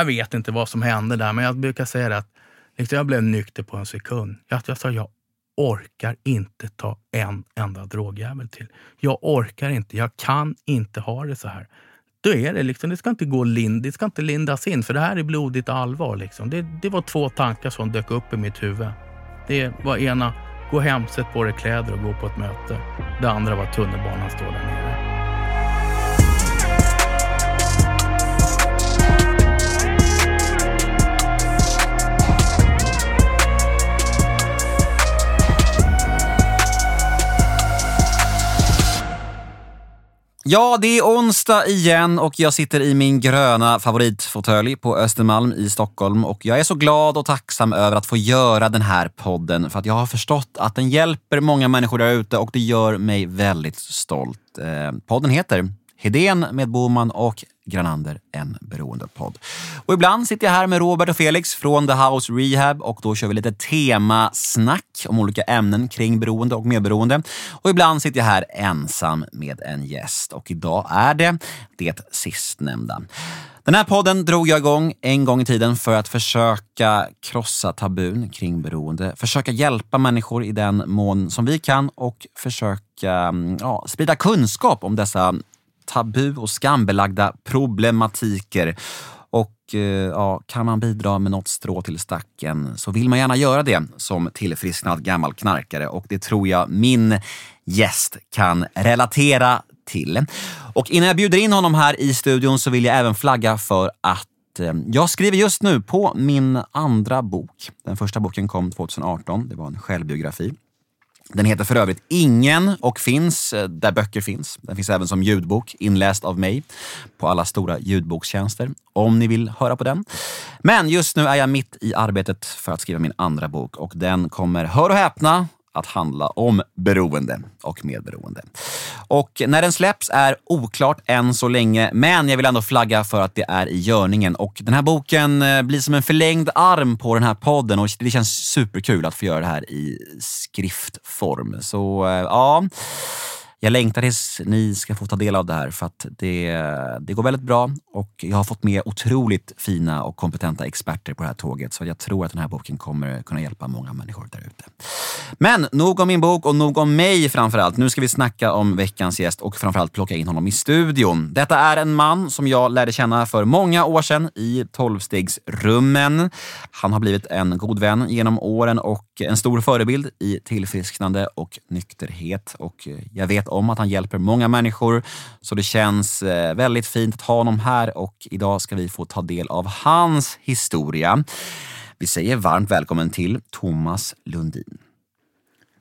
Jag vet inte vad som hände där, men jag brukar säga det att liksom, jag blev nykter på en sekund. Jag, jag sa jag orkar inte ta en enda drogjävel till. Jag orkar inte, jag kan inte ha det så här. Då är det liksom, det ska inte gå lind, det ska inte lindas in, för det här är blodigt allvar. Liksom. Det, det var två tankar som dök upp i mitt huvud. Det var ena, gå hem, sätt på dig kläder och gå på ett möte. Det andra var tunnelbanan står där nere. Ja, det är onsdag igen och jag sitter i min gröna favoritfåtölj på Östermalm i Stockholm och jag är så glad och tacksam över att få göra den här podden för att jag har förstått att den hjälper många människor där ute och det gör mig väldigt stolt. Eh, podden heter Hedén med Boman och Granander, en beroendepodd. Och ibland sitter jag här med Robert och Felix från The House Rehab och då kör vi lite temasnack om olika ämnen kring beroende och medberoende. Och ibland sitter jag här ensam med en gäst och idag är det det sistnämnda. Den här podden drog jag igång en gång i tiden för att försöka krossa tabun kring beroende. Försöka hjälpa människor i den mån som vi kan och försöka mm, ja, sprida kunskap om dessa tabu och skambelagda problematiker. Och eh, ja, kan man bidra med något strå till stacken så vill man gärna göra det som tillfrisknad gammal knarkare och det tror jag min gäst kan relatera till. Och innan jag bjuder in honom här i studion så vill jag även flagga för att eh, jag skriver just nu på min andra bok. Den första boken kom 2018. Det var en självbiografi. Den heter för övrigt Ingen och finns eh, där böcker finns. Den finns även som ljudbok, inläst av mig på alla stora ljudbokstjänster, om ni vill höra på den. Men just nu är jag mitt i arbetet för att skriva min andra bok och den kommer, hör och häpna, att handla om beroende och medberoende. Och när den släpps är oklart än så länge, men jag vill ändå flagga för att det är i görningen. Och den här boken eh, blir som en förlängd arm på den här podden och det känns superkul att få göra det här i skriftform. Så eh, ja, jag längtar tills ni ska få ta del av det här för att det, det går väldigt bra och jag har fått med otroligt fina och kompetenta experter på det här tåget så jag tror att den här boken kommer kunna hjälpa många människor där ute. Men nog om min bok och nog om mig framförallt. Nu ska vi snacka om veckans gäst och framförallt plocka in honom i studion. Detta är en man som jag lärde känna för många år sedan i tolvstegsrummen. Han har blivit en god vän genom åren och en stor förebild i tillfrisknande och nykterhet. Och jag vet om att han hjälper många människor, så det känns eh, väldigt fint att ha honom här och idag ska vi få ta del av hans historia. Vi säger varmt välkommen till Thomas Lundin.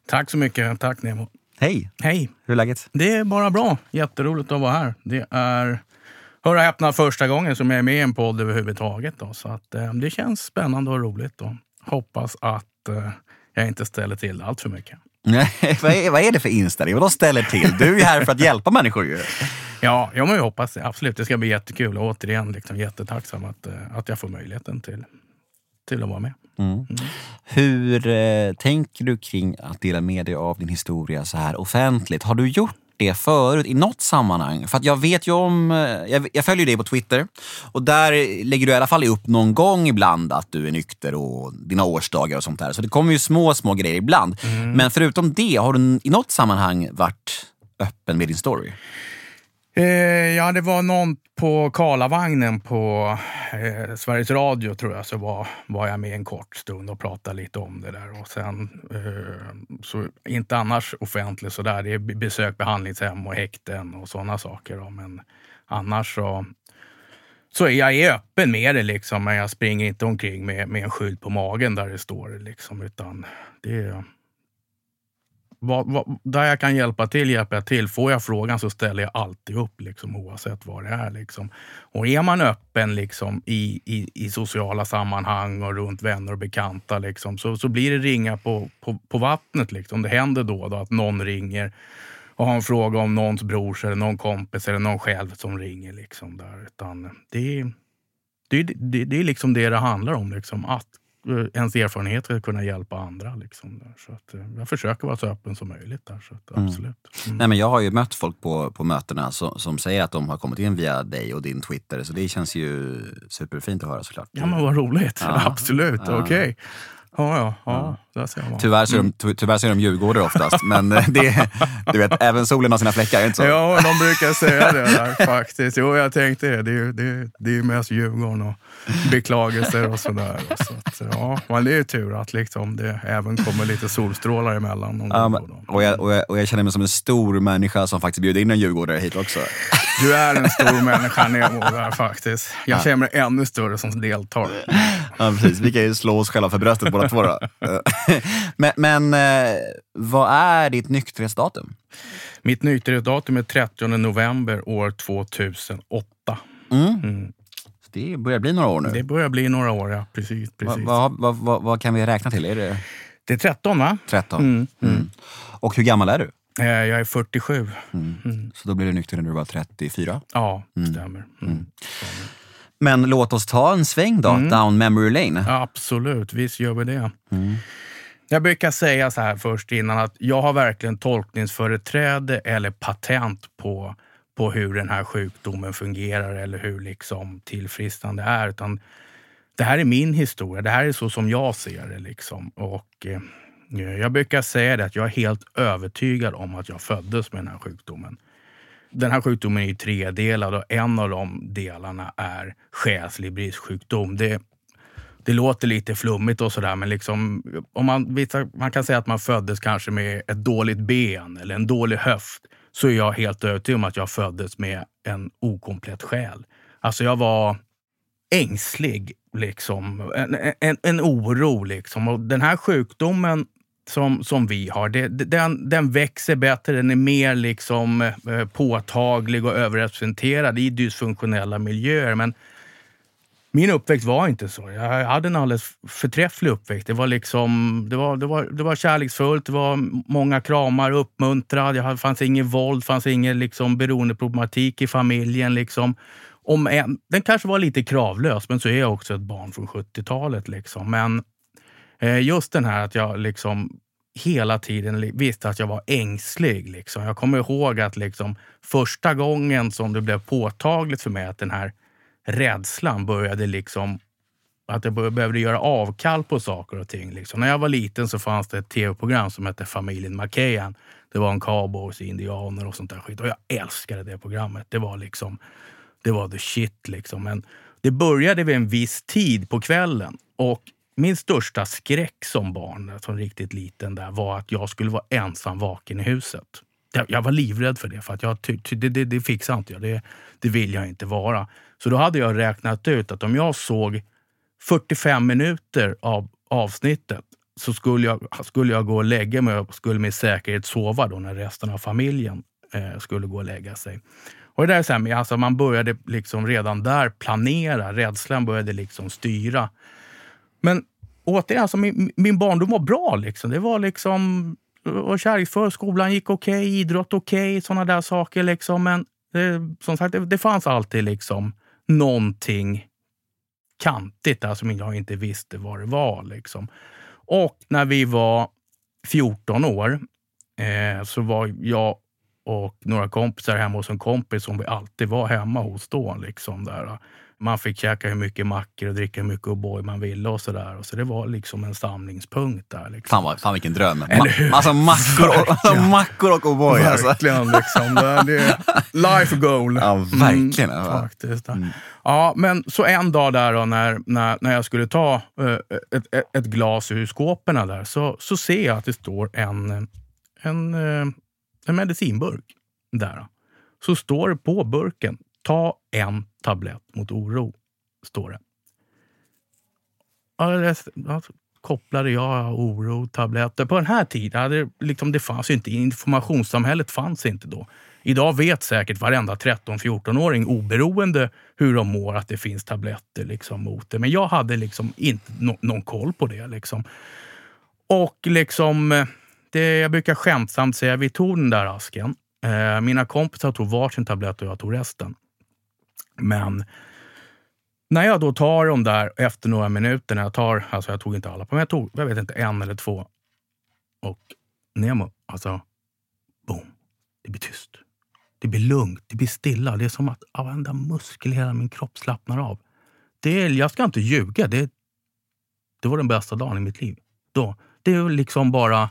Tack så mycket. Tack Nemo. Hej! Hej! Hur är läget? Det är bara bra. Jätteroligt att vara här. Det är, hör och häpna, första gången som jag är med i en podd överhuvudtaget. Då. Så att, eh, det känns spännande och roligt. Och hoppas att eh, jag inte ställer till allt för mycket. Nej, vad, är, vad är det för inställning? Vadå ställer till? Du är här för att hjälpa människor ju. Ja, jag hoppas det. Absolut. Det ska bli jättekul. Och återigen liksom, jättetacksam att, eh, att jag får möjligheten till, till att vara med. Mm. Mm. Hur eh, tänker du kring att dela med dig av din historia så här offentligt? Har du gjort det förut i något sammanhang? För att jag vet ju om, eh, jag, jag följer dig på Twitter och där lägger du i alla fall upp någon gång ibland att du är nykter och dina årsdagar och sånt där. Så det kommer ju små, små grejer ibland. Mm. Men förutom det, har du i något sammanhang varit öppen med din story? Eh, ja, det var någon på Karlavagnen på eh, Sveriges Radio tror jag, så var, var jag med en kort stund och pratade lite om det där. Och sen, eh, så inte annars offentligt sådär. Det är besök behandlingshem och häkten och sådana saker. Då. Men annars så, så är jag är öppen med det liksom. Men jag springer inte omkring med, med en skylt på magen där det står liksom. Utan det är vad, vad, där jag kan hjälpa till hjälper jag till. Får jag frågan så ställer jag alltid upp liksom, oavsett vad det är. Liksom. Och är man öppen liksom, i, i, i sociala sammanhang och runt vänner och bekanta liksom, så, så blir det ringa på, på, på vattnet. Liksom. Det händer då och då att någon ringer och har en fråga om någons brors eller någon kompis eller någon själv som ringer. Liksom, där. Utan det, det, det, det är liksom det det handlar om. Liksom, att ens erfarenhet ska kunna hjälpa andra. Liksom. Så att, eh, jag försöker vara så öppen som möjligt där. Så att, absolut. Mm. Nej, men jag har ju mött folk på, på mötena som, som säger att de har kommit in via dig och din Twitter. Så det känns ju superfint att höra såklart. Ja men vad roligt. Ja. Absolut, ja. okej. Okay. Ja, ja, ja. Där ser man. Tyvärr så är de, ty, tyvärr så är de djurgårdare oftast, men eh, det, du vet, även solen har sina fläckar, inte så? Ja, de brukar säga det där faktiskt. Jo, jag tänkte det. Det är, det, det är mest Djurgården och beklagelser och sådär. Så ja, men det är ju tur att liksom det även kommer lite solstrålar emellan. Ja, men, och, jag, och, jag, och jag känner mig som en stor människa som faktiskt bjuder in en djurgårdare hit också. Du är en stor människa Nemo där faktiskt. Jag känner mig ännu större som deltar. Ja, precis. Vi kan ju slå oss själva för bröstet båda två. Då. men, men eh, vad är ditt nykterhetsdatum? Mitt nykterhetsdatum är 30 november år 2008. Mm. Mm. Det börjar bli några år nu. Det börjar bli några år, ja. Precis. precis. Vad va, va, va, kan vi räkna till? Är det... det är 13, va? 13. Mm, mm. Mm. Och hur gammal är du? Eh, jag är 47. Mm. Så då blev du nykter när du var 34? Ja, mm. stämmer. Men låt oss ta en sväng då, mm. down memory lane. absolut, visst gör vi det. Mm. Jag brukar säga så här först innan att jag har verkligen tolkningsföreträde eller patent på, på hur den här sjukdomen fungerar eller hur liksom tillfrisknande är. Utan det här är min historia. Det här är så som jag ser det. Liksom. Och, eh, jag brukar säga det att jag är helt övertygad om att jag föddes med den här sjukdomen. Den här sjukdomen är tredelad och en av de delarna är själslig bristsjukdom. Det, det låter lite flummigt och sådär, men liksom, om man, man kan säga att man föddes kanske med ett dåligt ben eller en dålig höft, så är jag helt övertygad om att jag föddes med en okomplett själ. Alltså jag var ängslig, liksom. en, en, en oro. Liksom. Och den här sjukdomen som, som vi har, det, den, den växer bättre, den är mer liksom, eh, påtaglig och överrepresenterad i dysfunktionella miljöer. Men min uppväxt var inte så. Jag hade en alldeles förträfflig uppväxt. Det var, liksom, det var, det var, det var kärleksfullt, det var många kramar, uppmuntrad. Det fanns ingen våld, fanns ingen liksom beroendeproblematik i familjen. Liksom. Om en, den kanske var lite kravlös, men så är jag också ett barn från 70-talet. Liksom. Men Eh, just den här att jag liksom hela tiden visste att jag var ängslig. Liksom. Jag kommer ihåg att liksom, första gången som det blev påtagligt för mig att den här rädslan började liksom att jag behövde göra avkall på saker och ting. Liksom. När jag var liten så fanns det ett tv-program som hette Familjen McKayan. Det var en cowboys, indianer och sånt där skit. Och jag älskade det programmet. Det var liksom, det var the shit liksom. Men det började vid en viss tid på kvällen. Och min största skräck som barn, som riktigt liten, där, var att jag skulle vara ensam vaken i huset. Jag, var livrädd för det, för att jag, det, det, det fixar inte jag. Det, det vill jag inte vara. Så då hade jag räknat ut att om jag såg 45 minuter av avsnittet så skulle jag, skulle jag gå och lägga mig och skulle med säkerhet sova då när resten av familjen eh, skulle gå och lägga sig. Och det där är så här, alltså man började liksom redan där planera. Rädslan började liksom styra. Men återigen, alltså min, min barndom var bra. Liksom. Det var liksom kärleksfull, skolan gick okej, okay, idrott okej, okay, sådana där saker. Liksom. Men det, som sagt, det, det fanns alltid liksom någonting kantigt alltså, där som jag inte visste vad det var. Liksom. Och när vi var 14 år eh, så var jag och några kompisar hemma hos en kompis som vi alltid var hemma hos då. Liksom, där. Man fick käka hur mycket mackor och dricka hur mycket O'boy man ville och sådär. Så det var liksom en samlingspunkt där. Liksom. Fan, vad, fan vilken dröm. Ma alltså mackor och, mackor och O'boy. Alltså. Verkligen. Liksom. Det, är life goal. Ja, verkligen. Mm, faktiskt. Mm. Ja, men så en dag där då, när, när, när jag skulle ta uh, ett, ett, ett, glas ur skåpen där, så, så ser jag att det står en, en, uh, en medicinburk där. Så står det på burken, ta en tablett mot oro, står det. Ja, kopplade jag oro, tabletter. På den här tiden hade liksom, det fanns inte, informationssamhället fanns inte då. Idag vet säkert varenda 13-14-åring oberoende hur de mår att det finns tabletter liksom mot det. Men jag hade liksom inte no någon koll på det. Liksom. Och liksom, det, jag brukar skämtsamt säga, vi tog den där asken. Eh, mina kompisar tog varsin tablett och jag tog resten. Men när jag då tar dem där efter några minuter, när jag tar, alltså jag tog inte alla, men jag tog, jag vet inte, en eller två. Och Nemo, alltså, boom, det blir tyst. Det blir lugnt, det blir stilla. Det är som att varenda muskel i hela min kropp slappnar av. Det är, jag ska inte ljuga, det, det var den bästa dagen i mitt liv. Då. Det är liksom bara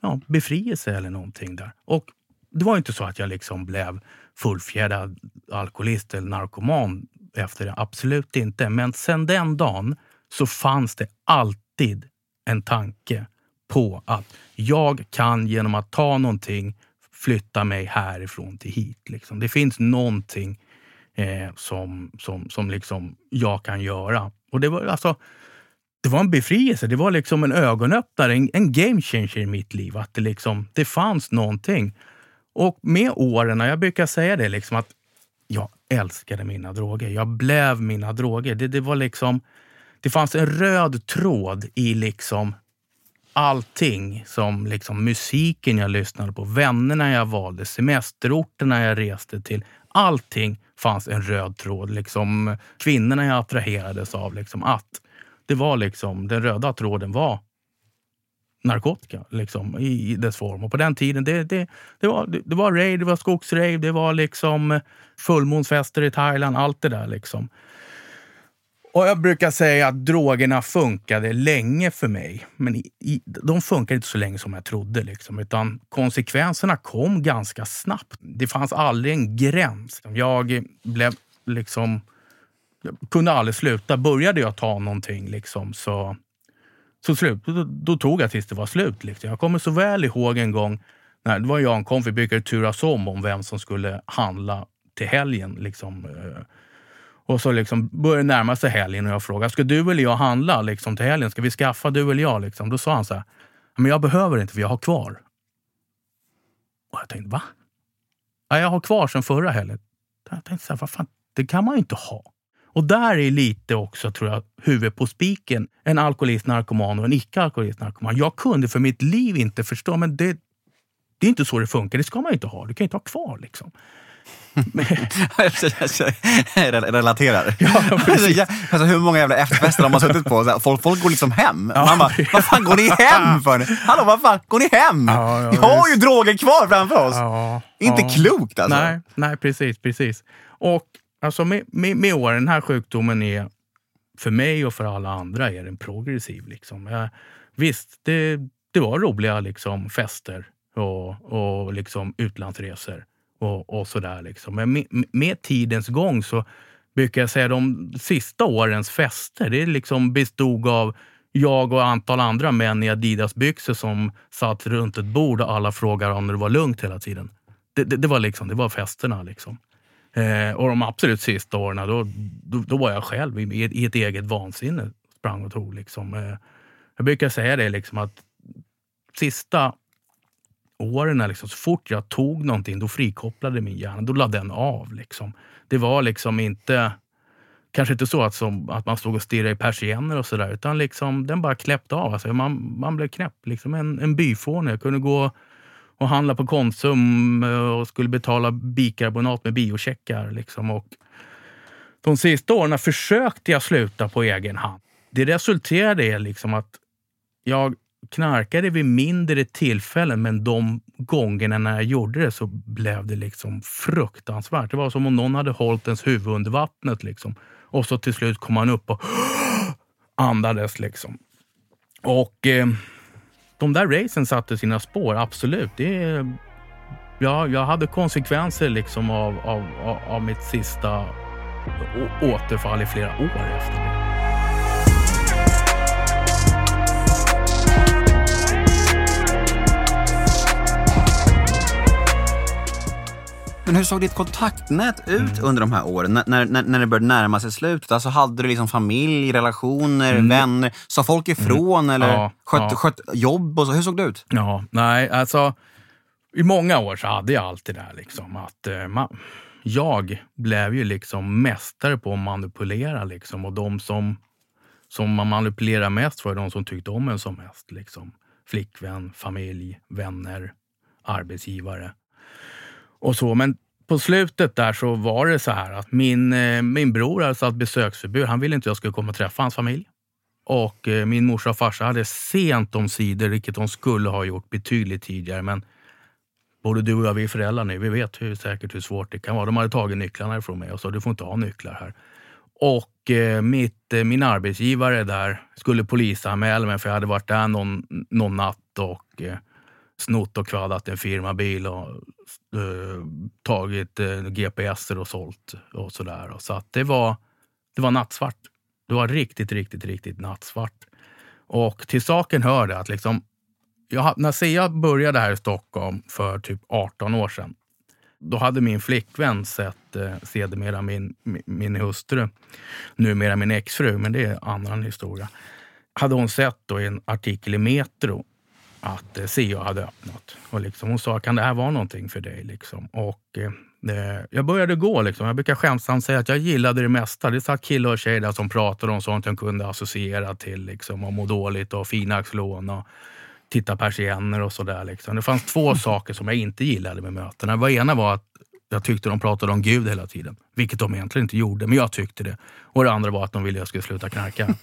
ja, befrielse eller någonting där. Och det var inte så att jag liksom blev fullfjädrad alkoholist eller narkoman efter det. Absolut inte. Men sen den dagen så fanns det alltid en tanke på att jag kan genom att ta någonting flytta mig härifrån till hit. Liksom. Det finns någonting eh, som, som, som liksom jag kan göra. Och det var alltså det var en befrielse. Det var liksom en ögonöppnare, en, en game changer i mitt liv. Att det, liksom, det fanns någonting. Och med åren, jag brukar säga det, liksom att jag älskade mina droger. Jag blev mina droger. Det, det var liksom... Det fanns en röd tråd i liksom allting. Som liksom musiken jag lyssnade på, vännerna jag valde, semesterorterna jag reste till. Allting fanns en röd tråd. Liksom, kvinnorna jag attraherades av. Liksom, att det var liksom, den röda tråden var narkotika liksom, i dess form. Och på den tiden, det, det, det, var, det, det var rave, det var skogsrave, det var liksom eh, fullmånsfester i Thailand, allt det där. Liksom. Och jag brukar säga att drogerna funkade länge för mig. Men i, i, de funkade inte så länge som jag trodde. Liksom, utan konsekvenserna kom ganska snabbt. Det fanns aldrig en gräns. Jag blev liksom... Jag kunde aldrig sluta. Började jag ta någonting liksom, så så slut, då, då, tog jag tills det var slut. Liksom. Jag kommer så väl ihåg en gång, när det var jag och en kompis, vi brukade turas om om vem som skulle handla till helgen. Liksom. Eh. Och så liksom började närma sig helgen och jag frågade, ska du eller jag handla liksom, till helgen? Ska vi skaffa du eller jag? Liksom? Då sa han så här, men jag behöver inte för jag har kvar. Och jag tänkte, va? Ja, jag har kvar sen förra helgen. Jag tänkte, så här, vad fan, det kan man ju inte ha. Och där är lite också, tror jag, huvudet på spiken. En alkoholist, narkoman och en icke-alkoholist, narkoman. Jag kunde för mitt liv inte förstå, men det, det är inte så det funkar. Det ska man inte ha. Du kan inte ha kvar liksom. Relaterar. Ja, alltså, hur många jävla efterfester har man suttit på? Folk, folk går liksom hem. Ja, man bara, vad fan går ni hem för? Hallå, vad fan, går ni hem? Ja, ja, Vi har ju droger kvar framför oss. Ja, inte klokt alltså. Nej, nej, precis, precis. Och Alltså med, med, med åren, den här sjukdomen är för mig och för alla andra är den progressiv. Liksom. Jag, visst, det, det var roliga liksom, fester och, och liksom utlandsresor och, och sådär. Liksom. Men med, med, tidens gång så brukar jag säga de sista årens fester, det liksom bestod av jag och ett antal andra män i Adidas-byxor som satt runt ett bord och alla frågade om det var lugnt hela tiden. Det, det, det var, liksom, det var festerna. Liksom. Eh, och de absolut sista åren, då, då, då var jag själv i, i, ett eget vansinne. Sprang och tog liksom. Eh, jag brukar säga det liksom att sista åren, liksom, så fort jag tog någonting, då frikopplade min hjärna. Då lade den av. Liksom. Det var liksom inte kanske inte så att, som, att man stod och stirrade i persienner och sådär, utan liksom, den bara kläppte av. Alltså, man, man blev knäpp. Liksom en, en byfåne. Jag kunde gå och handlade på Konsum eh, och skulle betala bikarbonat med biocheckar. Liksom. Och de sista åren försökte jag sluta på egen hand. Det resulterade i liksom att jag knarkade vid mindre tillfällen, men de gångerna när jag gjorde det så blev det liksom fruktansvärt. Det var som om någon hade hållit ens huvud under vattnet. Liksom. Och så till slut kom man upp och andades. Liksom. Och... Eh, de där racen satte sina spår, absolut. Det, ja, jag hade konsekvenser liksom av, av, av mitt sista återfall i flera år efter det. Men hur såg ditt kontaktnät ut mm. under de här åren? När, när, när det började närma sig slutet? Alltså hade du liksom familj, relationer, mm. vänner? Sa folk ifrån mm. eller ja, skött, ja. skött jobb? Och så? Hur såg det ut? Ja, nej, alltså i många år så hade jag allt det där. Liksom, att, eh, man, jag blev ju liksom mästare på att manipulera. Liksom, och de som, som man manipulerade mest var de som tyckte om en som mest. Liksom. Flickvän, familj, vänner, arbetsgivare och så. Men på slutet där så var det så här att min, eh, min bror hade satt besöksförbud. Han ville inte att jag skulle komma och träffa hans familj. Och eh, min morsa och farsa hade sent om sidor, vilket de skulle ha gjort betydligt tidigare. Men både du och jag, vi är föräldrar nu. Vi vet hur, säkert hur svårt det kan vara. De hade tagit nycklarna ifrån mig och sa du får inte ha nycklar här. Och eh, mitt, eh, min arbetsgivare där skulle polisanmäla mig för jag hade varit där någon, någon natt och eh, snott och kvaddat en firmabil och eh, tagit eh, GPSer och sålt och sådär. Så att det var, det var nattsvart. Det var riktigt, riktigt, riktigt nattsvart. Och till saken hör det att liksom, jag, när SIA började här i Stockholm för typ 18 år sedan, då hade min flickvän sett eh, sedermera min, min, min hustru, numera min exfru, men det är en annan historia. Hade hon sett då i en artikel i Metro att eh, SIA hade öppnat. Och liksom, hon sa, kan det här vara någonting för dig? Liksom. Och, eh, eh, jag började gå. Liksom. Jag brukar skämtsamt säga att jag gillade det mesta. Det satt killar och tjejer där som pratade om sånt jag kunde associera till. Liksom, och må dåligt och Finaxlån och titta persienner och sådär. Liksom. Det fanns två saker som jag inte gillade med mötena. Det ena var att jag tyckte de pratade om Gud hela tiden. Vilket de egentligen inte gjorde, men jag tyckte det. Och det andra var att de ville att jag skulle sluta knarka.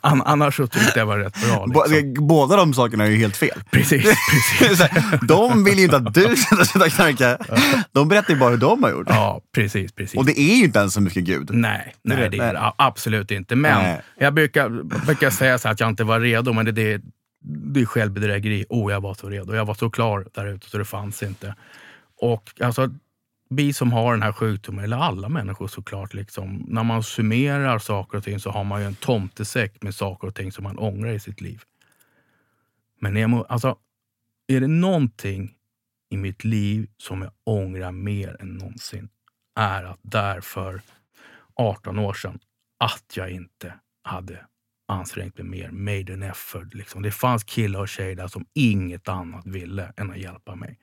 Annars så tyckte jag var rätt bra. Liksom. Båda de sakerna är ju helt fel. Precis. precis. de vill ju inte att du ska sluta knarka. De berättar ju bara hur de har gjort. Ja, precis, precis. Och det är ju inte ens så mycket Gud. Nej, nej det är det absolut inte. Men nej. jag brukar, brukar säga så att jag inte var redo, men det, det, det är självbedrägeri. Oh, jag var så redo. Jag var så klar där ute så det fanns inte. Och alltså, vi som har den här sjukdomen, eller alla människor såklart, liksom, när man summerar saker och ting så har man ju en tomtesäck med saker och ting som man ångrar i sitt liv. Men jag må, alltså, är det någonting i mitt liv som jag ångrar mer än någonsin är att där för 18 år sedan, att jag inte hade ansträngt mig mer, made an effort. Liksom. Det fanns killar och tjejer där som inget annat ville än att hjälpa mig.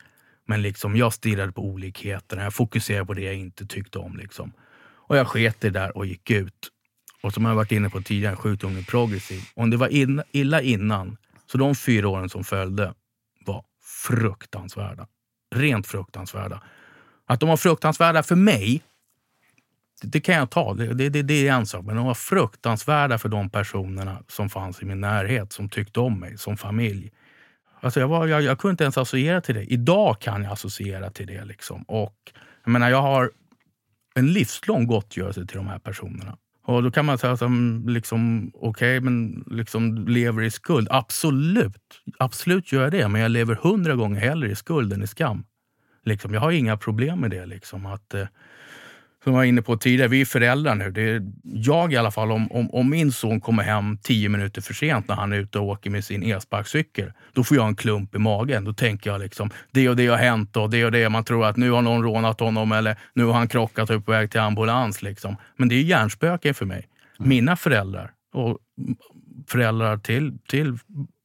Men liksom, jag stirrade på olikheterna. Jag fokuserade på det jag inte tyckte om. Liksom. Och jag sket i det där och gick ut. Och som jag varit inne på tidigare, sjukdomen är progressiv. Om det var in, illa innan, så de fyra åren som följde var fruktansvärda. Rent fruktansvärda. Att de var fruktansvärda för mig, det, det kan jag ta. Det, det, det, är en sak. Men de var fruktansvärda för de personerna som fanns i min närhet, som tyckte om mig som familj. Alltså jag, var, jag, jag kunde inte ens associera till det. Idag kan jag associera till det. Liksom. Och, jag, menar, jag har en livslång gottgörelse till de här personerna. Och då kan man säga, som, liksom, okej, okay, men liksom lever i skuld. Absolut, absolut gör jag det. Men jag lever hundra gånger hellre i skuld än i skam. Liksom, jag har inga problem med det. Liksom, att, eh, som jag var inne på tidigare, vi är föräldrar nu. Det är jag i alla fall, om, om, om, min son kommer hem tio minuter för sent när han är ute och åker med sin elsparkcykel, då får jag en klump i magen. Då tänker jag liksom, det och det har hänt och det och det. Man tror att nu har någon rånat honom eller nu har han krockat och är på väg till ambulans. Liksom. Men det är hjärnspöken för mig. Mm. Mina föräldrar och föräldrar till, till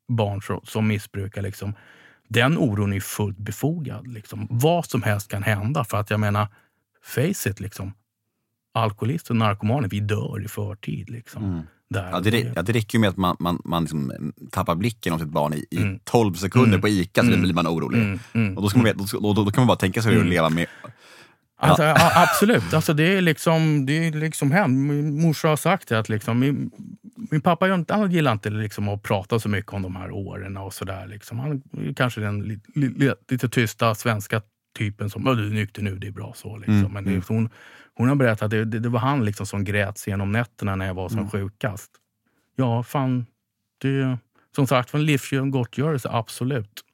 barn som missbrukar, liksom, den oron är fullt befogad. Liksom. Vad som helst kan hända. För att jag menar, face it, liksom. alkoholister och narkomaner, vi dör i förtid. Liksom. Mm. Där. Ja, det, ja, det räcker ju med att man, man, man liksom tappar blicken om sitt barn i, i mm. 12 sekunder mm. på ICA, så mm. blir man orolig. Mm. mm. Och då, ska man, då, då, då, kan man bara tänka sig hur det att leva med Alltså, ja. absolut. Alltså, det är liksom, det är liksom hem. Min morsa har sagt det. Att liksom, min, min pappa han gillar inte liksom att prata så mycket om de här åren. och så där, liksom. Han är kanske den lite, lite, lite tysta svenska typen som du är nykter nu, det är bra så. Liksom. Mm. Men det, mm. hon, hon har berättat att det, det, det, var han liksom som grät genom nätterna när jag var som mm. sjukast. Ja, fan. Det, som sagt, för en livsgottgörelse, absolut.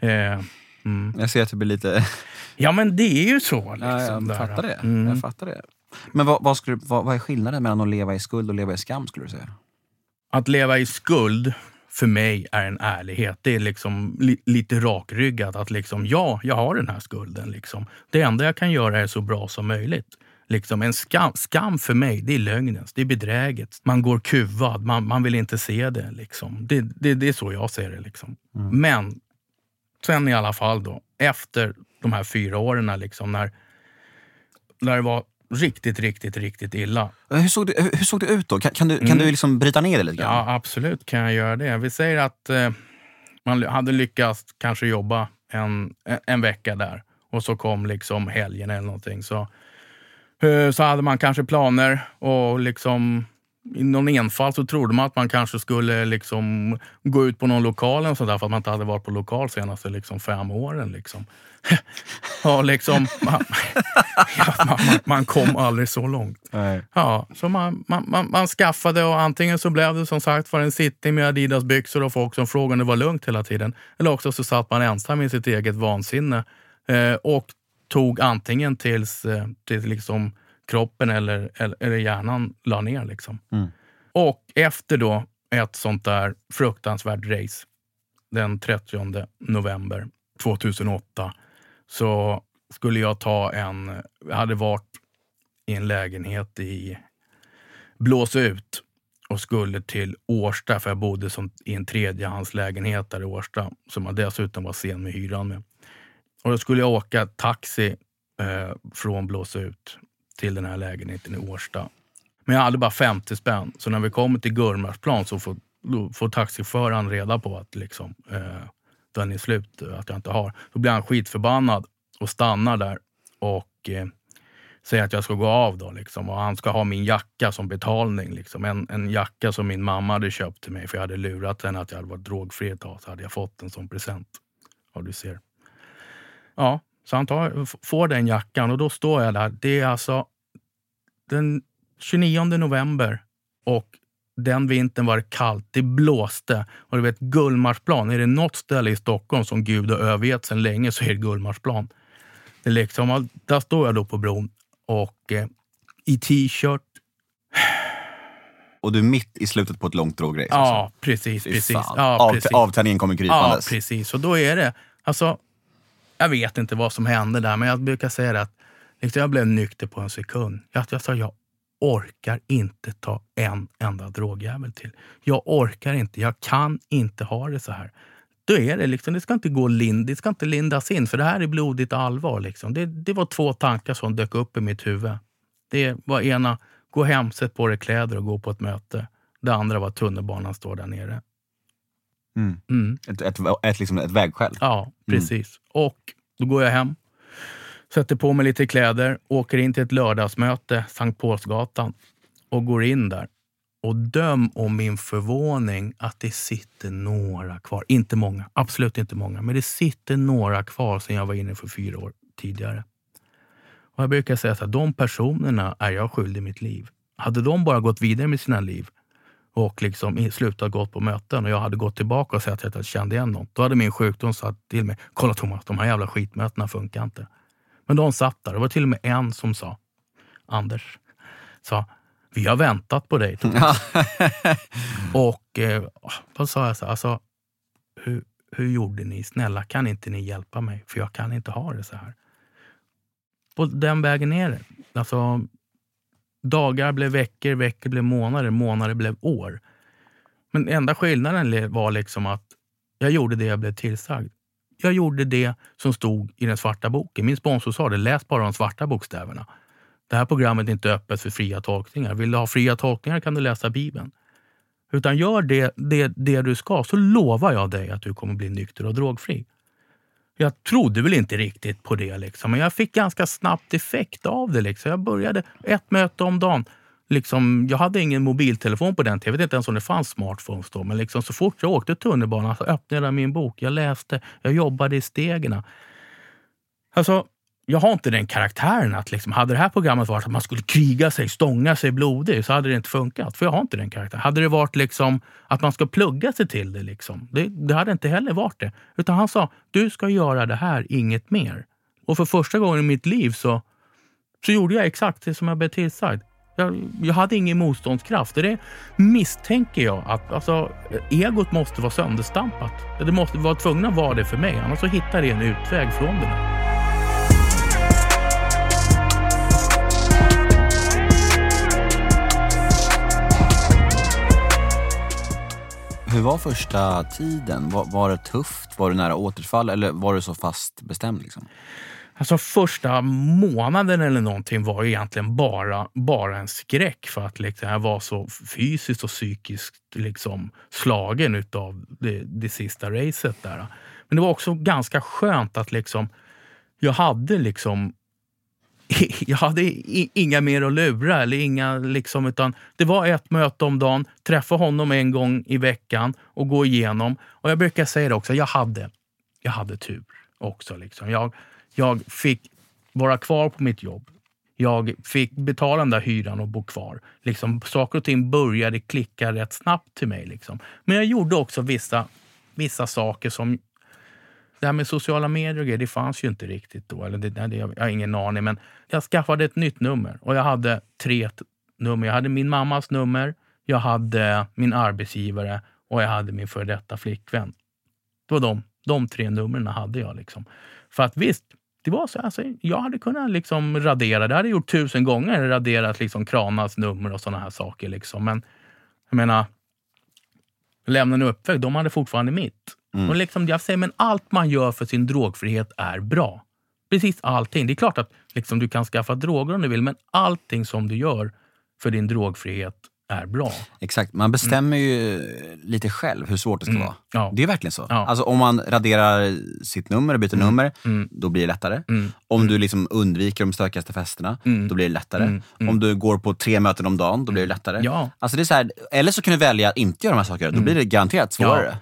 Eh, mm. Jag ser att det blir lite... Ja, men det är ju så. Liksom, ja, jag, där. fattar det. Mm. jag fattar det. Men vad, vad, skulle, vad, vad är skillnaden mellan att leva i skuld och leva i skam? skulle du säga? Att leva i skuld för mig är en ärlighet. Det är liksom li lite rakryggat att liksom, ja, jag har den här skulden. Liksom. Det enda jag kan göra är så bra som möjligt. Liksom en skam, skam för mig, det är lögnens, det är bedräget. Man går kuvad, man, man vill inte se det. Liksom. Det, det, det är så jag ser det. Liksom. Mm. Men sen i alla fall då, efter de här fyra åren, liksom, när, när det var riktigt, riktigt, riktigt illa. Hur såg det, hur såg det ut då? Kan, kan du, kan mm. du liksom bryta ner det lite grann? Ja, absolut kan jag göra det. Vi säger att eh, man hade lyckats kanske jobba en, en vecka där och så kom liksom helgen eller någonting. Så, eh, så hade man kanske planer och liksom i någon enfald så trodde man att man kanske skulle liksom gå ut på någon lokal och sådär för att man inte hade varit på lokal senaste liksom fem åren. Liksom. ja, liksom, man, ja, man, man, kom aldrig så långt. Nej. Ja, så man, man, man, skaffade och antingen så blev det som sagt för en sittning med Adidas-byxor och folk som frågade om det var lugnt hela tiden. Eller också så satt man ensam i sitt eget vansinne eh, och tog antingen tills, eh, tills liksom kroppen eller, eller, eller hjärnan la ner. Liksom. Mm. Och efter då ett sånt där fruktansvärt race den 30 november 2008 så skulle jag ta en... Jag hade varit i en lägenhet i Blåsut och skulle till Årsta, för jag bodde som, i en tredjehandslägenhet där i Årsta som jag dessutom var sen med hyran med. Och då skulle jag åka taxi eh, från Blåsut till den här lägenheten i Årsta. Men jag hade bara 50 spänn, så när vi kommer till Gullmarsplan så får, får taxiföraren reda på att liksom, eh, den är slut, eh, att jag inte har. Då blir han skitförbannad och stannar där och eh, säger att jag ska gå av. Då, liksom. och Han ska ha min jacka som betalning. Liksom. En, en jacka som min mamma hade köpt till mig för jag hade lurat henne att jag hade varit drogfri ett tag. Så hade jag fått den som present. Ja, du ser. Ja, så han tar, får den jackan och då står jag där. Det är alltså den 29 november och den vintern var det kallt, det blåste. Och du vet, Gullmarsplan, är det något ställe i Stockholm som Gud har övergett sedan länge så är det Gullmarsplan. Det är liksom, där står jag då på bron och eh, i t-shirt. Och du är mitt i slutet på ett långt drograce? Ja, alltså. precis. Precis. Ja, Av, precis. Avtändningen kommer Ja, krypandes. precis. Och då är det... Alltså, jag vet inte vad som hände där, men jag brukar säga det att liksom, jag blev nykter på en sekund. Jag, jag sa jag orkar inte ta en enda drogjävel till. Jag orkar inte. Jag kan inte ha det så här. Då är det liksom, det ska inte gå lind, det ska inte lindas in, för det här är blodigt allvar. Liksom. Det, det var två tankar som dök upp i mitt huvud. Det var ena, gå hem, sätt på dig kläder och gå på ett möte. Det andra var tunnelbanan står där nere. Mm. Mm. Ett, ett, ett, liksom ett vägskäl. Ja, precis. Och då går jag hem, sätter på mig lite kläder, åker in till ett lördagsmöte, Sankt Paulsgatan, och går in där. Och döm om min förvåning att det sitter några kvar. Inte många, absolut inte många, men det sitter några kvar sen jag var inne för fyra år tidigare. Och jag brukar säga att de personerna är jag skyldig mitt liv. Hade de bara gått vidare med sina liv och liksom slutat gått på möten och jag hade gått tillbaka och sett att jag kände igen något. Då hade min sjukdom sagt till mig, kolla Thomas, de här jävla skitmötena funkar inte. Men de satt där. Det var till och med en som sa, Anders, sa, vi har väntat på dig. Thomas." och eh, då sa jag så här, alltså, hur, hur gjorde ni? Snälla, kan inte ni hjälpa mig? För jag kan inte ha det så här. På den vägen är det. Alltså, dagar blev veckor, veckor blev månader, månader blev år. Men enda skillnaden var liksom att jag gjorde det jag blev tillsagd. Jag gjorde det som stod i den svarta boken. Min sponsor sa det, läs bara de svarta bokstäverna. Det här programmet är inte öppet för fria tolkningar. Vill du ha fria tolkningar kan du läsa Bibeln. Utan gör det, det, det du ska, så lovar jag dig att du kommer bli nykter och drogfri. Jag trodde väl inte riktigt på det, liksom, men jag fick ganska snabbt effekt av det. Liksom. Jag började ett möte om dagen. Liksom, jag hade ingen mobiltelefon på den tiden. Jag vet inte ens om det fanns smartphones då. Men liksom, så fort jag åkte tunnelbanan så öppnade jag min bok. Jag läste, jag jobbade i stegen. Alltså, jag har inte den karaktären att liksom, hade det här programmet varit att man skulle kriga sig, stånga sig blodig så hade det inte funkat. För jag har inte den karaktären. Hade det varit liksom att man ska plugga sig till det, liksom, det, det hade inte heller varit det. Utan han sa, du ska göra det här, inget mer. Och för första gången i mitt liv så, så gjorde jag exakt det som jag blev tillsagd. Jag, jag hade ingen motståndskraft. Och det misstänker jag att alltså, egot måste vara sönderstampat. Det måste vara tvungna att vara det för mig, annars så hittar det en utväg från det. där. Hur var första tiden? Var, var det tufft? Var du nära återfall eller var du så fast bestämd? Liksom? Alltså första månaden eller någonting var ju egentligen bara, bara en skräck för att liksom, jag var så fysiskt och psykiskt liksom, slagen utav det, det sista racet. där. Men det var också ganska skönt att liksom, jag hade liksom jag hade inga mer att lura. Eller inga, liksom, utan det var ett möte om dagen, träffa honom en gång i veckan och gå igenom. Och Jag brukar säga det också, jag hade, jag hade tur också. Liksom. Jag, jag fick vara kvar på mitt jobb. Jag fick betala den där hyran och bo kvar. Liksom, saker och ting började klicka rätt snabbt till mig. Liksom. Men jag gjorde också vissa, vissa saker som det här med sociala medier och grejer, det fanns ju inte riktigt då. Eller det, det, jag har ingen aning. Men jag skaffade ett nytt nummer och jag hade tre nummer. Jag hade min mammas nummer, jag hade min arbetsgivare och jag hade min före detta flickvän. Det var de, de tre numren hade jag. Liksom. För att visst, det var så. Alltså, jag hade kunnat liksom radera. Det hade jag gjort tusen gånger. Raderat liksom Kranas nummer och såna här saker. Liksom. Men jag menar, lämna och uppväxt, de hade fortfarande mitt. Mm. Och liksom, jag säger, men allt man gör för sin drogfrihet är bra. Precis allting. Det är klart att liksom, du kan skaffa droger om du vill, men allting som du gör för din drogfrihet är bra. Exakt, man bestämmer mm. ju lite själv hur svårt det ska mm. vara. Ja. Det är verkligen så. Ja. Alltså om man raderar sitt nummer och byter mm. nummer, mm. då blir det lättare. Mm. Om du liksom undviker de stökigaste festerna, då blir det lättare. Om du går på tre möten om dagen, då blir det lättare. Ja. Alltså det är så här, eller så kan du välja att inte göra de här sakerna, då blir det garanterat svårare.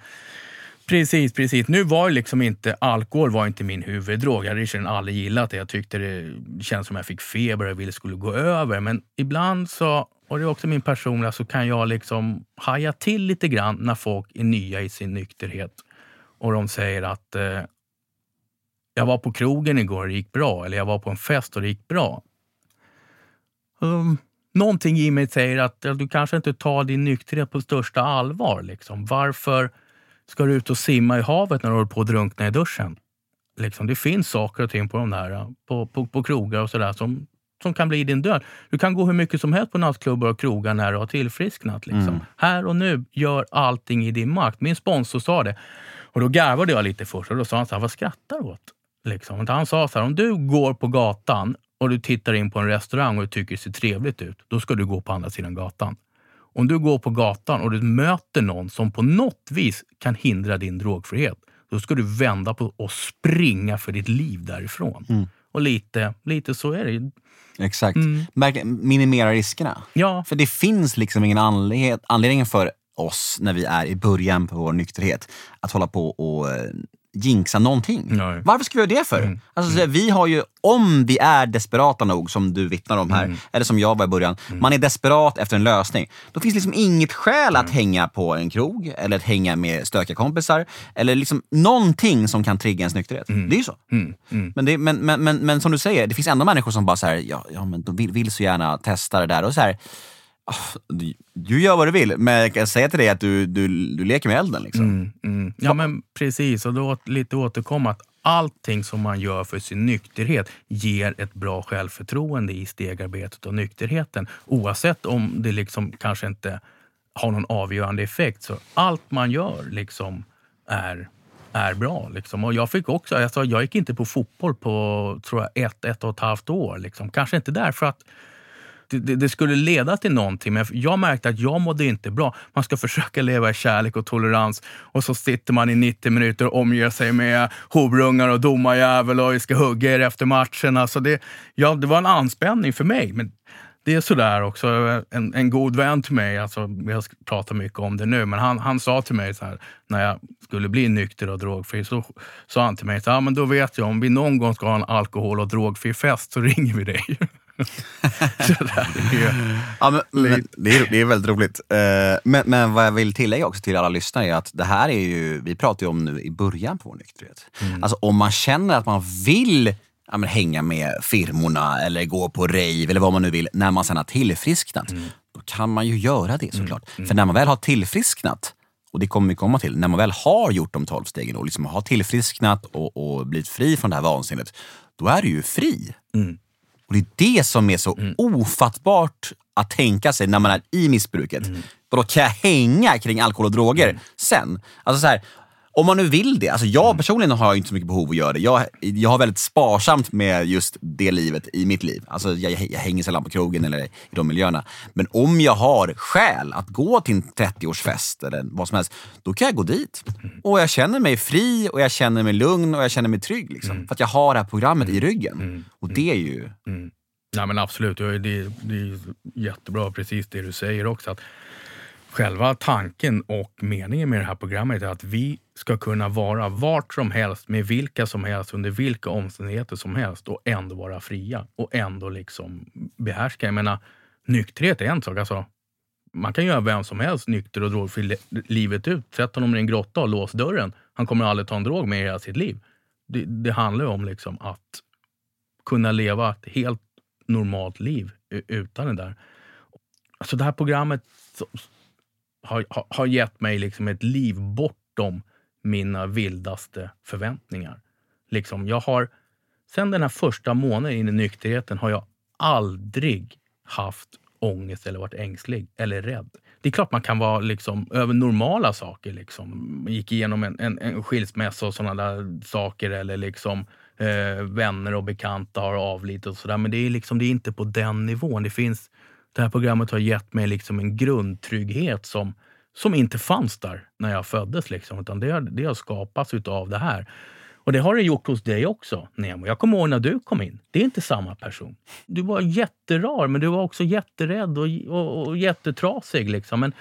Precis, precis. Nu var liksom inte alkohol var inte min huvuddrog. Jag hade aldrig gillat det. Jag tyckte det kändes som jag fick feber och ville skulle gå över. Men ibland så, och det är också min personliga, så kan jag liksom haja till lite grann när folk är nya i sin nykterhet. Och de säger att eh, jag var på krogen igår och det gick bra. Eller jag var på en fest och det gick bra. Um, någonting i mig säger att ja, du kanske inte tar din nykterhet på största allvar. Liksom. Varför ska du ut och simma i havet när du håller på att drunkna i duschen? Liksom, det finns saker och ting på de där, på, på, på krogar och sådär som, som kan bli din död. Du kan gå hur mycket som helst på nattklubbar och krogar när du har tillfrisknat. Liksom. Mm. Här och nu, gör allting i din makt. Min sponsor sa det. Och då garvade jag lite först och då sa han så här, vad skrattar du åt? Liksom. Han sa så här, om du går på gatan och du tittar in på en restaurang och du tycker det ser trevligt ut, då ska du gå på andra sidan gatan. Om du går på gatan och du möter någon som på något vis kan hindra din drogfrihet, då ska du vända på och springa för ditt liv därifrån. Mm. Och lite, lite så är det. Exakt. Mm. Minimera riskerna. Ja. För det finns liksom ingen anledning, anledning för oss när vi är i början på vår nykterhet att hålla på och eh, jinxa någonting. Nej. Varför ska vi göra det för? Mm. Alltså, mm. Vi har ju, om vi är desperata nog, som du vittnar om här, mm. eller som jag var i början. Mm. Man är desperat efter en lösning. Då finns liksom inget skäl att mm. hänga på en krog, eller att hänga med stökiga kompisar. Eller liksom någonting som kan trigga ens nykterhet. Mm. Det är ju så. Men, det, men, men, men, men, som du säger, det finns ändå människor som bara så här, ja, ja, men de vill, vill så gärna testa det där. Och så här, Ah, du, du gör vad du vill, men jag kan säga till dig att du, du, du leker med elden. Liksom. Mm, mm. Ja, men precis. Och då lite återkomma att allting som man gör för sin nykterhet ger ett bra självförtroende i stegarbetet och nykterheten. Oavsett om det liksom kanske inte har någon avgörande effekt. Så allt man gör liksom är, är bra. Liksom. Och jag fick också, alltså, jag gick inte på fotboll på tror jag, ett, ett och ett halvt år. Liksom. Kanske inte därför att det, det, skulle leda till någonting. Men jag märkte att jag mådde inte bra. Man ska försöka leva i kärlek och tolerans och så sitter man i 90 minuter och omger sig med horungar och domarjävel och vi ska hugga er efter matchen. Alltså det, ja, det var en anspänning för mig. Men det är sådär också. En, en god vän till mig, alltså, jag pratar mycket om det nu, men han, han sa till mig så här, när jag skulle bli nykter och drogfri, så sa han till mig så här, men då vet jag om vi någon gång ska ha en alkohol och drogfri fest så ringer vi dig ja, men, men, det, är, det är väldigt roligt. Uh, men, men vad jag vill tillägga också till alla lyssnare är att det här är ju, vi pratar ju om nu i början på vår nykterhet. Mm. Alltså om man känner att man vill ja, men, hänga med firmorna eller gå på rave eller vad man nu vill när man sen har tillfrisknat. Mm. Då kan man ju göra det såklart. Mm. mm. För när man väl har tillfrisknat, och det kommer vi komma till, när man väl har gjort de tolv stegen och liksom har tillfrisknat och, och blivit fri från det här vansinnet, då är du ju fri. Mm. Och Det är det som är så mm. ofattbart att tänka sig när man är i missbruket. Mm. Och då kan jag hänga kring alkohol och droger mm. sen? Alltså så här, Om man nu vill det. Alltså jag personligen har inte så mycket behov att göra det. Jag, jag har väldigt sparsamt med just det livet i mitt liv. Alltså jag, jag hänger sällan på krogen eller i de miljöerna. Men om jag har skäl att gå till en 30-årsfest eller vad som helst, då kan jag gå dit. Och jag känner mig fri och jag känner mig lugn och jag känner mig trygg. Liksom, För att jag har det här programmet i ryggen. Och det är ju... Mm. Nej, men absolut, det, det är jättebra precis det du säger också. Att själva tanken och meningen med det här programmet är att vi ska kunna vara vart som helst, med vilka som helst, under vilka omständigheter som helst och ändå vara fria och ändå liksom behärska. Jag menar, nykterhet är en sak. Alltså, man kan göra vem som helst nykter och drogfri livet ut. Sätt honom i en grotta och lås dörren. Han kommer aldrig ta en drog med i hela sitt liv. Det, det handlar om liksom att kunna leva ett helt normalt liv utan det där. Alltså det här programmet har, har, har gett mig liksom ett liv bortom mina vildaste förväntningar. Liksom, jag har, sen den här första månaden in i nykterheten har jag aldrig haft ångest eller varit ängslig eller rädd. Det är klart man kan vara liksom över normala saker. Liksom. gick igenom en, en, en skilsmässa och sådana där saker. Eller liksom eh, vänner och bekanta har avlidit och sådär. Men det är, liksom, det är inte på den nivån. Det, finns, det här programmet har gett mig liksom en grundtrygghet som, som inte fanns där när jag föddes. Liksom, utan det, det har skapats av det här. Och det har det gjort hos dig också, Nemo. Jag kommer ihåg när du kom in. Det är inte samma person. Du var jätterar, men du var också jätterädd och, och, och jättetrasig. Liksom. Men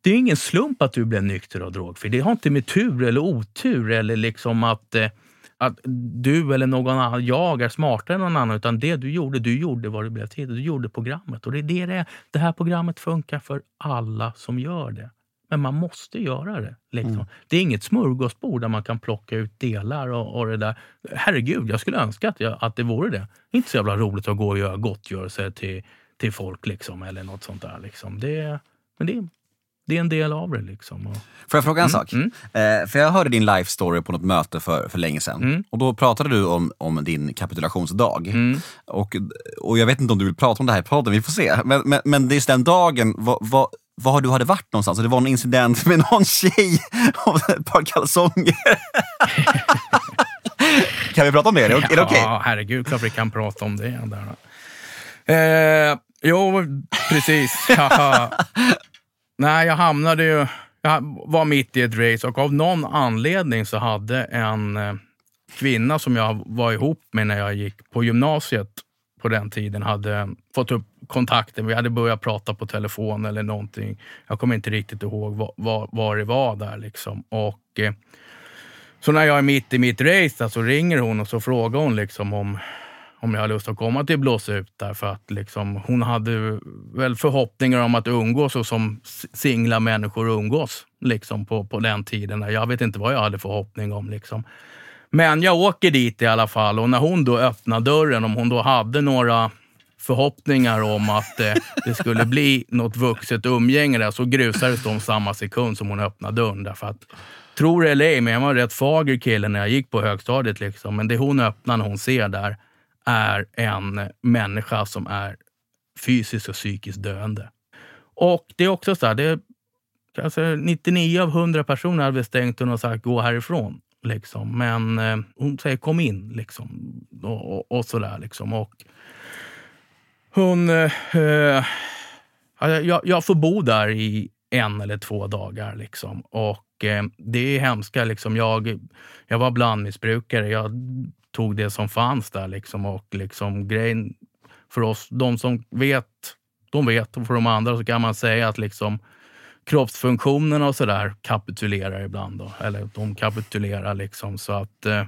det är ingen slump att du blev nykter och drogfri. Det har inte med tur eller otur eller liksom att, eh, att du eller någon annan, jag är smartare än någon annan. Utan det du gjorde, du gjorde vad du blev till. Du gjorde programmet. Och det är det det. Det här programmet funkar för alla som gör det. Men man måste göra det. Liksom. Mm. Det är inget smörgåsbord där man kan plocka ut delar och, och det där. Herregud, jag skulle önska att, jag, att det vore det. inte så jävla roligt att gå och göra gottgörelse till, till folk liksom, eller något sånt där. Liksom. Det, men det, det är en del av det. Liksom. Och... Får jag fråga en mm. sak? Mm. Eh, för jag hörde din life story på något möte för, för länge sedan. Mm. Och då pratade du om, om din kapitulationsdag. Mm. Och, och jag vet inte om du vill prata om det här i podden, vi får se. Men, men, men just den dagen, vad, vad, var du hade varit någonstans. Det var en incident med någon tjej och ett par kalsonger. kan vi prata om det? Är det, okej? Okay? Ja, herregud, klart vi kan prata om det. Där. Eh, jo, precis. Nej, jag hamnade ju... Jag var mitt i ett race och av någon anledning så hade en eh, kvinna som jag var ihop med när jag gick på gymnasiet på den tiden hade fått upp kontakten. Vi hade börjat prata på telefon eller någonting. Jag kommer inte riktigt ihåg vad, vad, vad det var där. Liksom. Och, eh, så när jag är mitt i mitt race så ringer hon och så frågar hon liksom om, om jag har lust att komma till Blåsa ut där. För att liksom, hon hade väl förhoppningar om att umgås och som singla människor umgås liksom, på, på den tiden. Jag vet inte vad jag hade förhoppning om. Liksom. Men jag åker dit i alla fall och när hon då öppnar dörren, om hon då hade några förhoppningar om att eh, det skulle bli något vuxet umgänge där, så grusades de samma sekund som hon öppnade dörren. Därför att, tror det eller ej, men jag var en rätt fager kille när jag gick på högstadiet. Liksom. Men det hon öppnar när hon ser där är en människa som är fysiskt och psykiskt döende. Och det är också så här, det är, alltså 99 av 100 personer hade stängt dörren och sagt gå härifrån. Liksom. Men eh, hon säger kom in liksom. och, och, och sådär. Liksom. Och hon... Eh, eh jag, jag får bo där i en eller två dagar. Liksom. Och eh, det är hemska. Liksom. Jag, jag var blandmissbrukare. Jag tog det som fanns där. Liksom. Och liksom, grejen för oss, de som vet, de vet. Och för de andra så kan man säga att liksom, kroppsfunktionerna och sådär kapitulerar ibland. Då. Eller de kapitulerar liksom så att... Eh,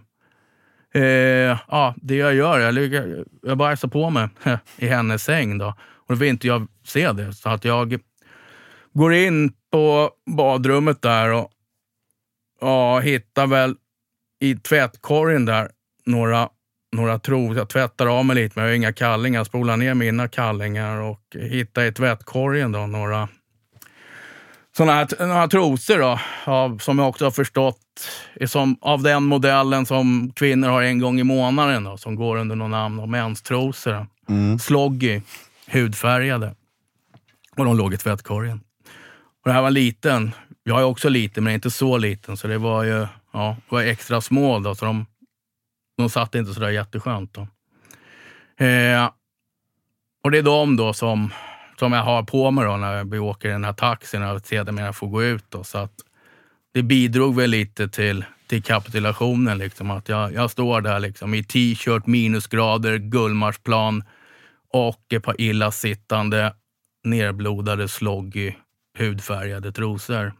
eh, ja, det jag gör, jag, ligger, jag bajsar på mig i hennes säng då. Och då vill inte jag se det. Så att jag går in på badrummet där och ja, hittar väl i tvättkorgen där några, några trosor. Jag tvättar av mig lite, men jag har inga kallingar. Spolar ner mina kallingar och hittar i tvättkorgen då några såna här, några trosor då, av, som jag också har förstått är som, av den modellen som kvinnor har en gång i månaden. Då, som går under något namn av menstrosor. Mm. Sloggy, hudfärgade. Och de låg i tvättkorgen. Och det här var liten. Jag är också liten, men inte så liten. Så det var ju ja, var extra små då, så de, de satt inte så där jätteskönt. Då. Eh, och det är de då som, som jag har på mig då när vi åker i den här taxin och sedermera får gå ut. Då, så att det bidrog väl lite till, till kapitulationen. Liksom, att jag, jag står där liksom, i t-shirt, minusgrader, Gullmarsplan och ett par illasittande, nerblodade, sloggy, hudfärgade trosor.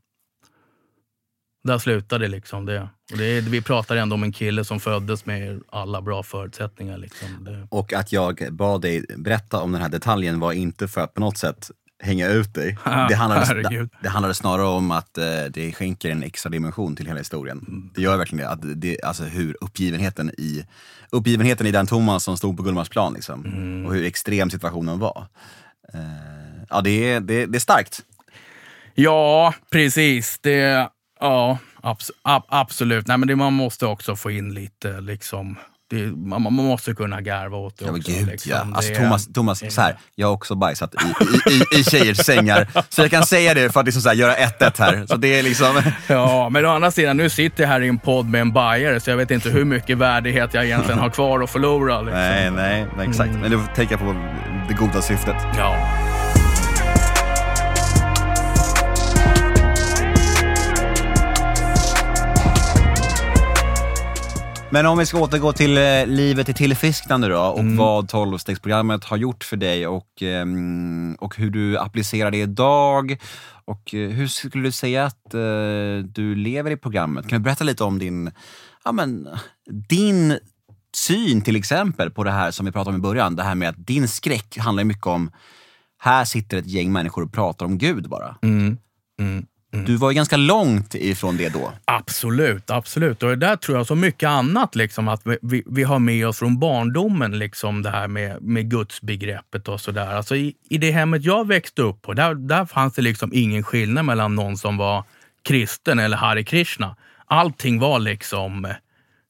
Där slutade liksom det. Och det är, vi pratar ändå om en kille som föddes med alla bra förutsättningar. Liksom. Det. Och att jag bad dig berätta om den här detaljen var inte för att på något sätt hänga ut dig. Det handlade, det, det handlade snarare om att eh, det skänker en extra dimension till hela historien. Det gör verkligen det. Att det alltså hur uppgivenheten i, uppgivenheten i den Thomas som stod på Gullmarsplan liksom, mm. och hur extrem situationen var. Eh, ja, det är, det, det är starkt. Ja, precis. Det, ja, abs, ab, absolut. Nej, men det, man måste också få in lite liksom det, man, man, måste kunna garva åt det ja, också. Gud, liksom. ja. alltså, Thomas, Thomas så här, jag har också bajsat i, i, i, i tjejers sängar. Så jag kan säga det för att liksom så här, göra 1-1 här. Så det är liksom... Ja, men å andra sidan, nu sitter jag här i en podd med en bajare så jag vet inte hur mycket värdighet jag egentligen har kvar att förlora. Liksom. Nej, nej, nej, exakt. Mm. Men du får tänka på det goda syftet. Ja. Men om vi ska återgå till eh, livet i tillfrisknande då och mm. vad 12-stegsprogrammet har gjort för dig och, eh, och hur du applicerar det idag. Och eh, hur skulle du säga att eh, du lever i programmet? Kan du berätta lite om din, ja, men, din syn till exempel på det här som vi pratade om i början. Det här med att din skräck handlar mycket om, här sitter ett gäng människor och pratar om Gud bara. Mm. Mm. Mm. Du var ju ganska långt ifrån det då. Absolut, absolut. Och det där tror jag, så mycket annat, liksom, att vi, vi, vi, har med oss från barndomen, liksom, det här med, med gudsbegreppet och sådär. Alltså, i, I det hemmet jag växte upp på, där, där fanns det liksom ingen skillnad mellan någon som var kristen eller Hare Krishna. Allting var liksom Eh,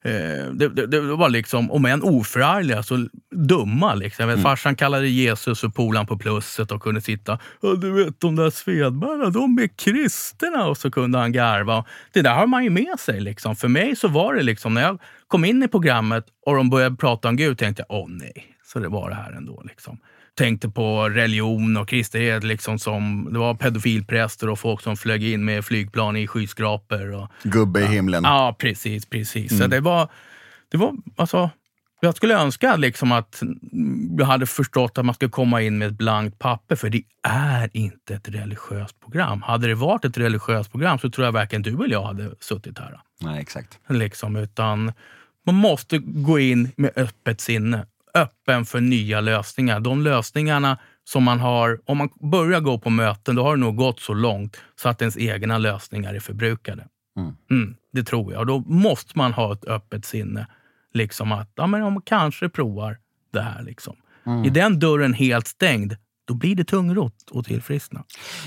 det, det, det, var liksom, om än oförargliga, så dumma. Liksom. Mm. Farsan kallade Jesus för polan på plusset och kunde sitta du vet de där Svedberga, de är kristna. Och så kunde han garva. Det där har man ju med sig. Liksom. För mig så var det liksom, när jag kom in i programmet och de började prata om Gud, tänkte jag, åh nej, så det var det här ändå. Liksom tänkte på religion och kristenhet. Liksom som, det var pedofilpräster och folk som flög in med flygplan i skyskrapor. Och, Gubbe i himlen. Ja, precis. precis. Mm. Så det var, det var alltså, jag skulle önska liksom att jag hade förstått att man ska komma in med ett blankt papper, för det är inte ett religiöst program. Hade det varit ett religiöst program så tror jag varken du eller jag hade suttit här. Nej, exakt. Liksom, utan man måste gå in med öppet sinne öppen för nya lösningar. De lösningarna som man har, om man börjar gå på möten, då har det nog gått så långt så att ens egna lösningar är förbrukade. Mm. Mm, det tror jag. Och då måste man ha ett öppet sinne. Liksom att, ja men om man kanske provar det här. Liksom. Mm. Är den dörren helt stängd, då blir det tungrot och tillfriskna.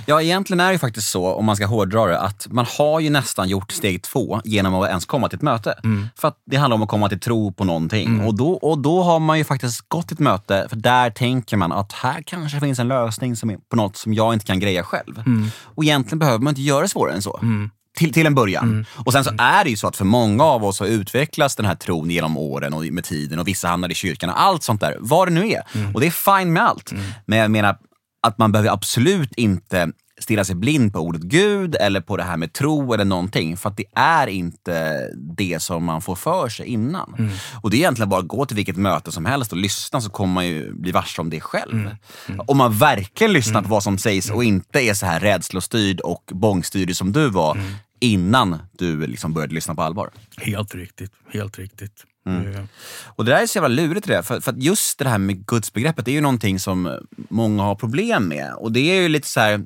Ja, egentligen är det faktiskt så, om man ska hårdra det, att man har ju nästan gjort steg två genom att ens komma till ett möte. Mm. För att det handlar om att komma till tro på någonting. Mm. Och, då, och då har man ju faktiskt gått till ett möte, för där tänker man att här kanske finns en lösning som på något som jag inte kan greja själv. Mm. Och egentligen behöver man inte göra det svårare än så. Mm. Till, till en början. Mm. Och sen så är det ju så att för många av oss har utvecklats den här tron genom åren och med tiden och vissa hamnar i kyrkan och allt sånt där. Vad det nu är. Mm. Och det är fine med allt. Mm. Men jag menar att man behöver absolut inte stirra sig blind på ordet Gud eller på det här med tro eller någonting. För att det är inte det som man får för sig innan. Mm. Och det är egentligen bara att gå till vilket möte som helst och lyssna så kommer man ju bli varse om det själv. Mm. Mm. Om man verkligen lyssnar på vad som sägs och inte är så här rädslostyrd och bångstyrd som du var innan du liksom började lyssna på allvar. Helt riktigt. Helt riktigt. Mm. Och det där är så jävla lurigt det där. För, för just det här med gudsbegreppet, det är ju någonting som många har problem med. Och det är ju lite så här,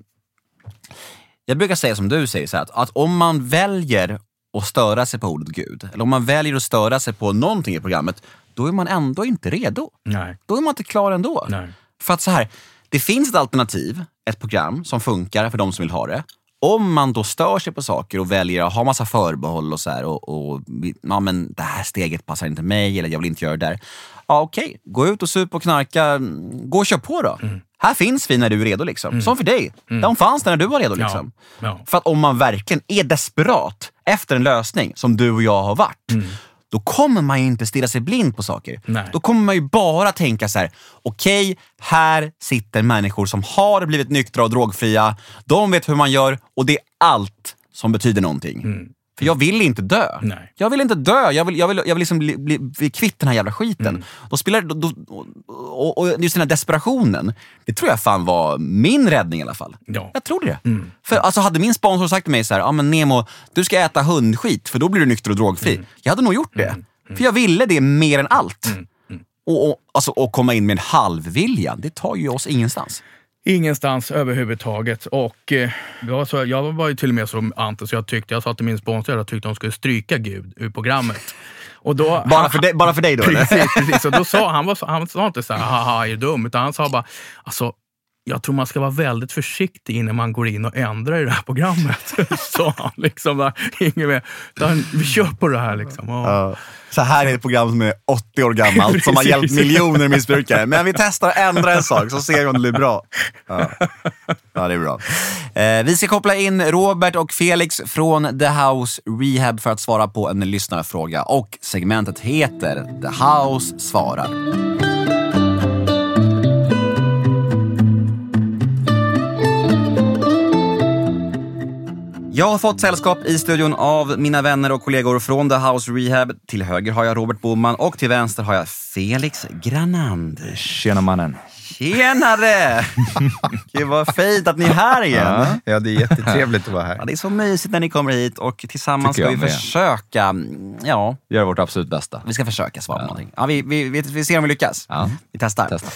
Jag brukar säga som du säger, så här, att, att om man väljer att störa sig på ordet Gud, eller om man väljer att störa sig på någonting i programmet, då är man ändå inte redo. Nej. Då är man inte klar ändå. Nej. För att så här, det finns ett alternativ, ett program som funkar för de som vill ha det om man då stör sig på saker och väljer att ha massa förbehåll och så här, och, och ja, men det här steget passar inte mig eller jag vill inte göra det där. Ja, okej, okay. gå ut och sup och knarka. Gå och kör på då. Mm. Här finns vi när du är redo. Liksom. Som för dig. De fanns där när du var redo. Liksom. Mm. Ja. Ja. För att om man verkligen är desperat efter en lösning, som du och jag har varit, då kommer man ju inte stirra sig blind på saker. Mm. Nej. Då kommer man ju bara tänka så här: okej, här sitter människor som har blivit nyktra och drogfria. De vet hur man gör och det är allt som betyder någonting. För jag vill inte dö. Mm. Nej. Jag vill inte dö. Jag vill, jag vill, jag vill liksom bli, bli, bli kvitt den här jävla skiten. Mm. Då spelar, då, då, och, och just den här desperationen, det tror jag fan var min räddning i alla fall. Ja. Jag tror det. För alltså, hade min sponsor sagt till mig så här, ah, men Nemo, du ska äta hundskit för då blir du nykter och drogfri. Jag hade nog gjort det. För jag ville det mer än allt. Och, och, alltså, och komma in med en halvvilja, det tar ju oss ingenstans. Ingenstans överhuvudtaget. Och eh, jag, så, jag var ju till och med så anti så jag tyckte, jag sa till min sponsor att jag tyckte de skulle stryka Gud ur programmet. Och då, Bara för, dig, bara för dig då eller? Precis, precis. Och då sa han, var, han sa inte så här, haha, är du dum? Utan han sa bara, alltså, jag tror man ska vara väldigt försiktig innan man går in och ändrar i det här programmet. sa han. Liksom, där, inget mer. Utan, vi kör på det här. Liksom. Ja. Så här är ett program som är 80 år gammalt, som har hjälpt miljoner missbrukare. Men vi testar att ändra en sak, så ser vi om det blir bra. Ja, ja det är bra. Eh, vi ska koppla in Robert och Felix från The House Rehab för att svara på en lyssnarfråga. Och segmentet heter The House svarar. Jag har fått sällskap i studion av mina vänner och kollegor från The House Rehab. Till höger har jag Robert Boman och till vänster har jag Felix Granander. Tjena mannen. Tjenare! Gud vad fint att ni är här igen. Ja, det är jättetrevligt att vara Ja, här. det är så mysigt när ni kommer hit och tillsammans ska vi med. försöka, ja, Gör vårt absolut bästa. vi ska försöka svara på någonting. Ja, vi, vi, vi, vi ser om vi lyckas. Ja. Vi testar. Testa.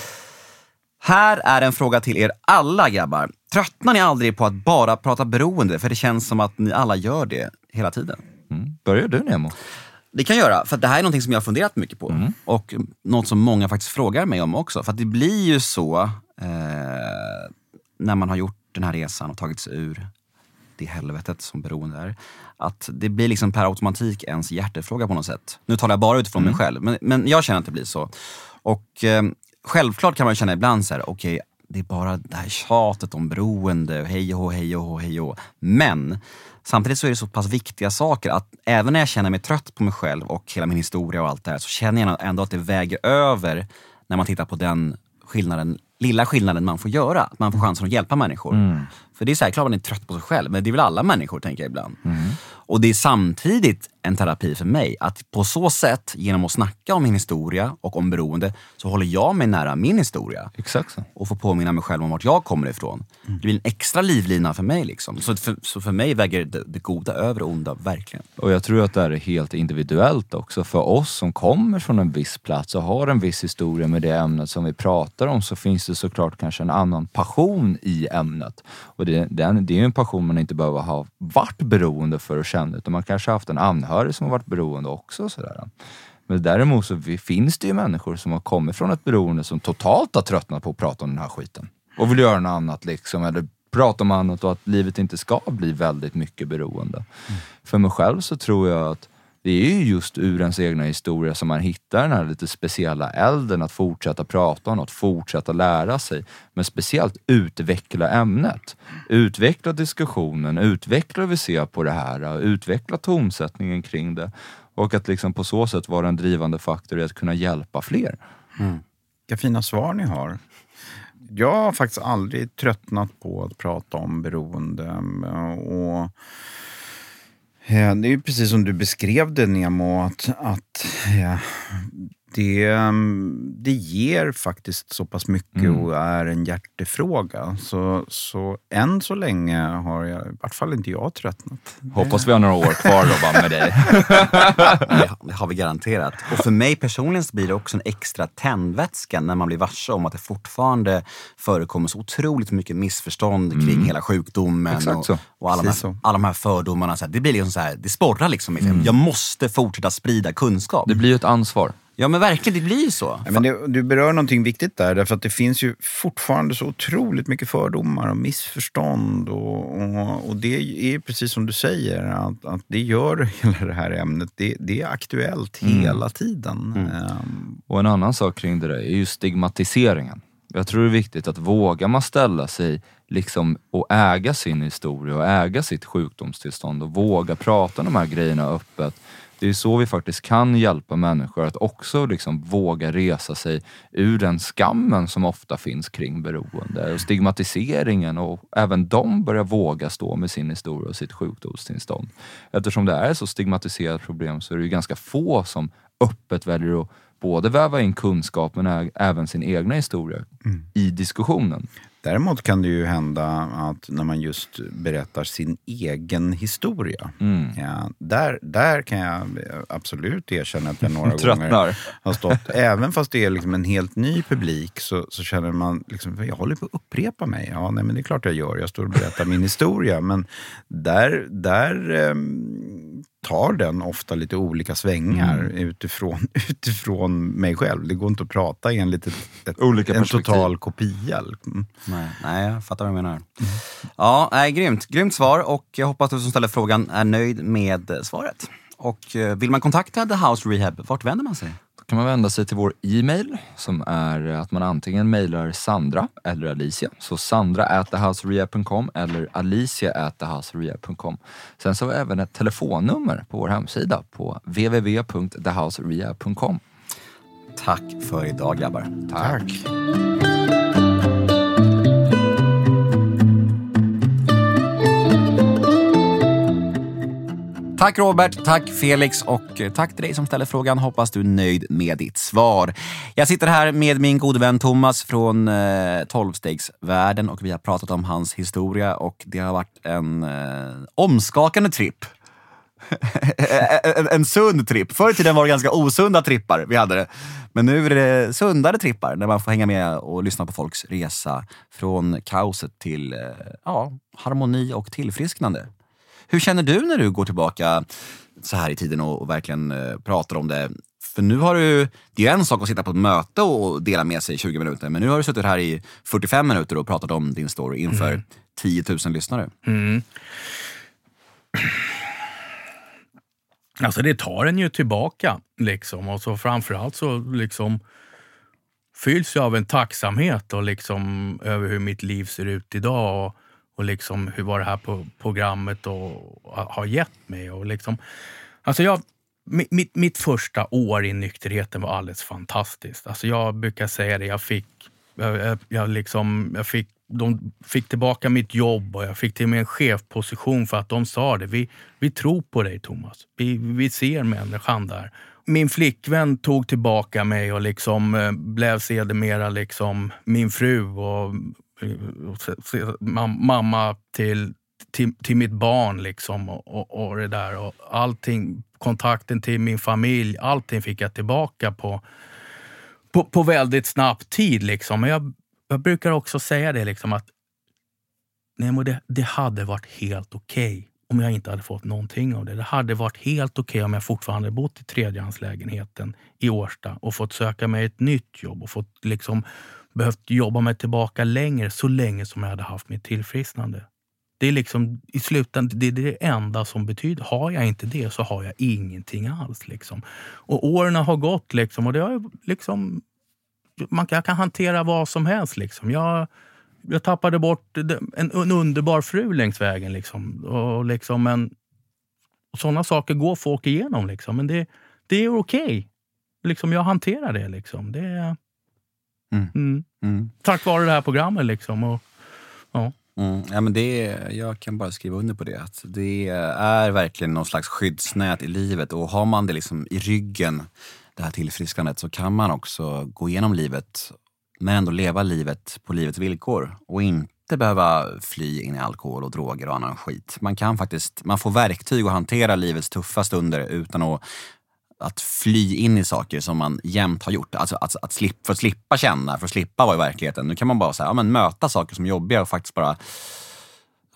Här är en fråga till er alla grabbar. Tröttnar ni aldrig på att bara prata beroende? För det känns som att ni alla gör det hela tiden. Mm. Börjar du Nemo? Det kan jag göra, för det här är något som jag har funderat mycket på. Mm. Och något som många faktiskt frågar mig om också. För det blir ju så eh, när man har gjort den här resan och tagit sig ur det helvetet som beroende är. Att det blir liksom per automatik ens hjärtefråga på något sätt. Nu talar jag bara utifrån Mm. mig själv, men, men jag känner att det blir så. Och eh, självklart kan man känna ibland så här, okej, det är bara det här tjatet om beroende, hej och hej och hej och. Men samtidigt så är det så pass viktiga saker att även när jag känner mig trött på mig själv och hela min historia och allt det här så känner jag ändå att det väger över när man tittar på den skillnaden, lilla skillnaden man får göra. Att man får chansen att hjälpa människor. För det är så här, klart man är trött på sig själv, men det är väl alla människor tänker jag ibland. Och det är samtidigt en terapi för mig att på så sätt, genom att snacka om min historia och om beroende, så håller jag mig nära min historia Exakt så. och får påminna mig själv om vart jag kommer ifrån. Det blir en extra livlina för mig. Liksom. Så, för, så för mig väger det, det goda över det onda, verkligen. Och jag tror att det här är helt individuellt också. För oss som kommer från en viss plats och har en viss historia med det ämnet som vi pratar om så finns det såklart kanske en annan passion i ämnet. Och det, den, det är ju en passion man inte behöver ha varit beroende för att känna utan man kanske har haft en anhörig som har varit beroende också. och Sådär. Men däremot så finns det ju människor som har kommit från ett beroende som totalt har tröttnat på att prata om den här skiten. Och vill göra något annat liksom. Eller prata om annat och att livet inte ska bli väldigt mycket beroende. För mig själv så tror jag att det är ju just ur ens egna historia som man hittar den här lite speciella elden att fortsätta prata om något, fortsätta lära sig. Men speciellt utveckla ämnet. Utveckla diskussionen, utveckla hur vi ser på det här, utveckla tonsättningen kring det. Och att liksom på så sätt vara en drivande faktor i att kunna hjälpa fler. Mm. Vilka fina svar ni har. Jag har faktiskt aldrig tröttnat på att prata om beroende. Eh, och Eh, det är ju precis som du beskrev det, Nemo, att, att ja, det, mm, det ger faktiskt så pass mycket Mm. och är en hjärtefråga. Så, så än så länge har jag, i vart fall inte jag tröttnat. Hoppas vi har några år kvar vara med dig. Det, har vi garanterat. Och för mig personligen så blir det också en extra tändvätska när man blir varse om att det fortfarande förekommer så otroligt mycket missförstånd kring hela sjukdomen Mm. Exakt och, så. och alla, de här, så. alla de här fördomarna. Så här, det blir liksom så här, det sporrar liksom. Mm. Jag måste fortsätta sprida kunskap. Det blir ju ett ansvar. Ja men verkligen, det blir ju så. Ja, men det, du berör någonting viktigt där, därför att det finns ju fortfarande så otroligt mycket fördomar och missförstånd. Och, och, och det är precis som du säger, att, att det gör hela det här ämnet, det, det är aktuellt hela tiden. Ehm, Och en annan sak kring det där är ju stigmatiseringen. Jag tror det är viktigt att vågar man ställa sig liksom och äga sin historia och äga sitt sjukdomstillstånd och våga prata om de här grejerna öppet. Det är så vi faktiskt kan hjälpa människor att också liksom våga resa sig ur den skammen som ofta finns kring beroende och stigmatiseringen och även de börjar våga stå med sin historia och sitt sjukdomstillstånd. Eftersom det är ett så stigmatiserat problem så är det ju ganska få som öppet väljer att både väva in kunskap men även sin egna historia i diskussionen. Däremot kan det ju hända att när man just berättar sin egen historia. Ja, där, där kan jag absolut erkänna att jag några gånger har stått. Även fast det är liksom en helt ny publik så, så känner man liksom, jag håller på att upprepa mig. Ja, nej, men det är klart jag gör. Jag står och berättar min historia. Men där, där ehm, tar den ofta lite olika svängar utifrån, utifrån mig själv. Det går inte att prata enligt ett, ett, Olika en total kopia. Mm. Nej, nej, jag fattar vad du menar. Ja, nej, grymt. Grymt svar och jag hoppas att du som ställer frågan är nöjd med svaret. Och eh, vill man kontakta The House Rehab, vart vänder man sig? Kan man vända sig till vår e-mail som är att man antingen mejlar Sandra eller Alicia. Så sandra at thehouserehab.com eller alicia at thehouserehab.com. Sen så har vi även ett telefonnummer på vår hemsida på www.thehouserehab.com. Tack för idag grabbar. Tack. Tack Tack Robert, tack Felix och eh, tack till dig som ställer frågan. Hoppas du är nöjd med ditt svar. Jag sitter här med min gode vän Thomas från eh, Tolvstegsvärlden och vi har pratat om hans historia och det har varit en eh, omskakande tripp. en, en sund tripp. Förr i tiden var det ganska osunda trippar vi hade det. Men nu är det sundare trippar när man får hänga med och lyssna på folks resa från kaoset till eh, ja, harmoni och tillfrisknande. Hur känner du när du går tillbaka så här i tiden och, och verkligen eh, pratar om det? För nu har du, det är en sak att sitta på ett möte och dela med sig i 20 minuter, men nu har du suttit här i 45 minuter och pratat om din story inför 10 000 lyssnare. Alltså det tar en ju tillbaka. Liksom. Och så framförallt så liksom fylls jag av en tacksamhet och liksom över hur mitt liv ser ut idag. Och, och liksom hur vad det här på programmet och, har gett mig. Och liksom, alltså jag, mitt, mitt första år i nykterheten var alldeles fantastiskt. Alltså jag brukar säga det, jag fick, jag, jag, jag liksom, jag fick de fick tillbaka mitt jobb och jag fick till och med en chefposition för att de sa det. Vi, vi tror på dig Thomas. Vi, vi ser människan där. Min flickvän tog tillbaka mig och liksom eh, blev sedermera liksom min fru och, mamma till, till, till mitt barn. Liksom och, och, och det där. Och allting, kontakten till min familj, allting fick jag tillbaka på, på, på väldigt snabb tid. Liksom. Men jag, jag brukar också säga det liksom att nej, men det, det hade varit helt okej om jag inte hade fått någonting av det. Det hade varit helt okej om jag fortfarande bott i tredjehandslägenheten i Årsta och fått söka mig ett nytt jobb och fått liksom behövt jobba mig tillbaka längre, så länge som jag hade haft mitt tillfrisknande. Det är liksom i slutändan det, är det enda som betyder. Har jag inte det så har jag ingenting alls. Liksom. Och åren har gått liksom, och det har liksom man kan, jag kan hantera vad som helst. Liksom. Jag, jag tappade bort en, en underbar fru längs vägen. Liksom. Och liksom en, och sådana saker går folk igenom. Liksom. Men det, det är okej. Okay. Liksom, jag hanterar det. Liksom. det är, Mm. mm, Mm. tack vare det här programmet. Liksom. Och, ja. Mm. Ja, men det, jag kan bara skriva under på det. Att det är verkligen någon slags skyddsnät i livet och har man det liksom i ryggen, det här tillfrisknandet, så kan man också gå igenom livet men ändå leva livet på livets villkor och inte behöva fly in i alkohol och droger och annan skit. Man kan faktiskt, man får verktyg att hantera livets tuffa stunder utan att att fly in i saker som man jämt har gjort. Alltså att, att slippa, för att slippa känna, för att slippa vara i verkligheten. Nu kan man bara så här, ja, men möta saker som är jobbiga och faktiskt bara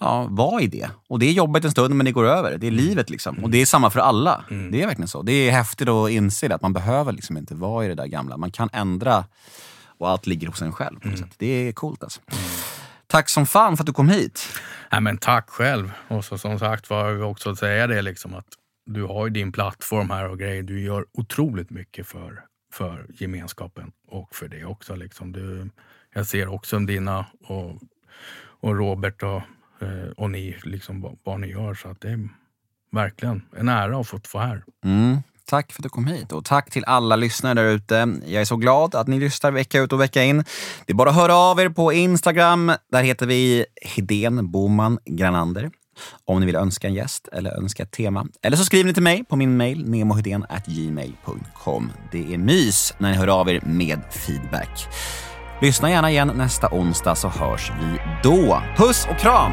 ja, vara i det. Och det är jobbigt en stund men det går över. Det är livet liksom. Och det är samma för alla. Det är verkligen så. Det är häftigt att inse det, att man behöver liksom inte vara i det där gamla. Man kan ändra och allt ligger hos en själv. Sätt. Det är coolt alltså. Tack som fan för att du kom hit. Nej, men tack själv. Och så, som sagt var jag också säga det liksom att du har ju din plattform här och grejer. Du gör otroligt mycket för för gemenskapen och för det också. Liksom. Du, jag ser också dina och, och Robert och, eh, och ni, liksom, vad, vad ni gör. Så att det är verkligen en ära att få vara här. Mm. Tack för att du kom hit och tack till alla lyssnare där ute. Jag är så glad att ni lyssnar vecka ut och vecka in. Det är bara att höra av er på Instagram. Där heter vi Hedén Boman Granander. Om ni vill önska en gäst eller önska ett tema. Eller så skriver ni till mig på min mail gmail.com. Det är mys när ni hör av er med feedback. Lyssna gärna igen nästa onsdag så hörs vi då. Puss och kram!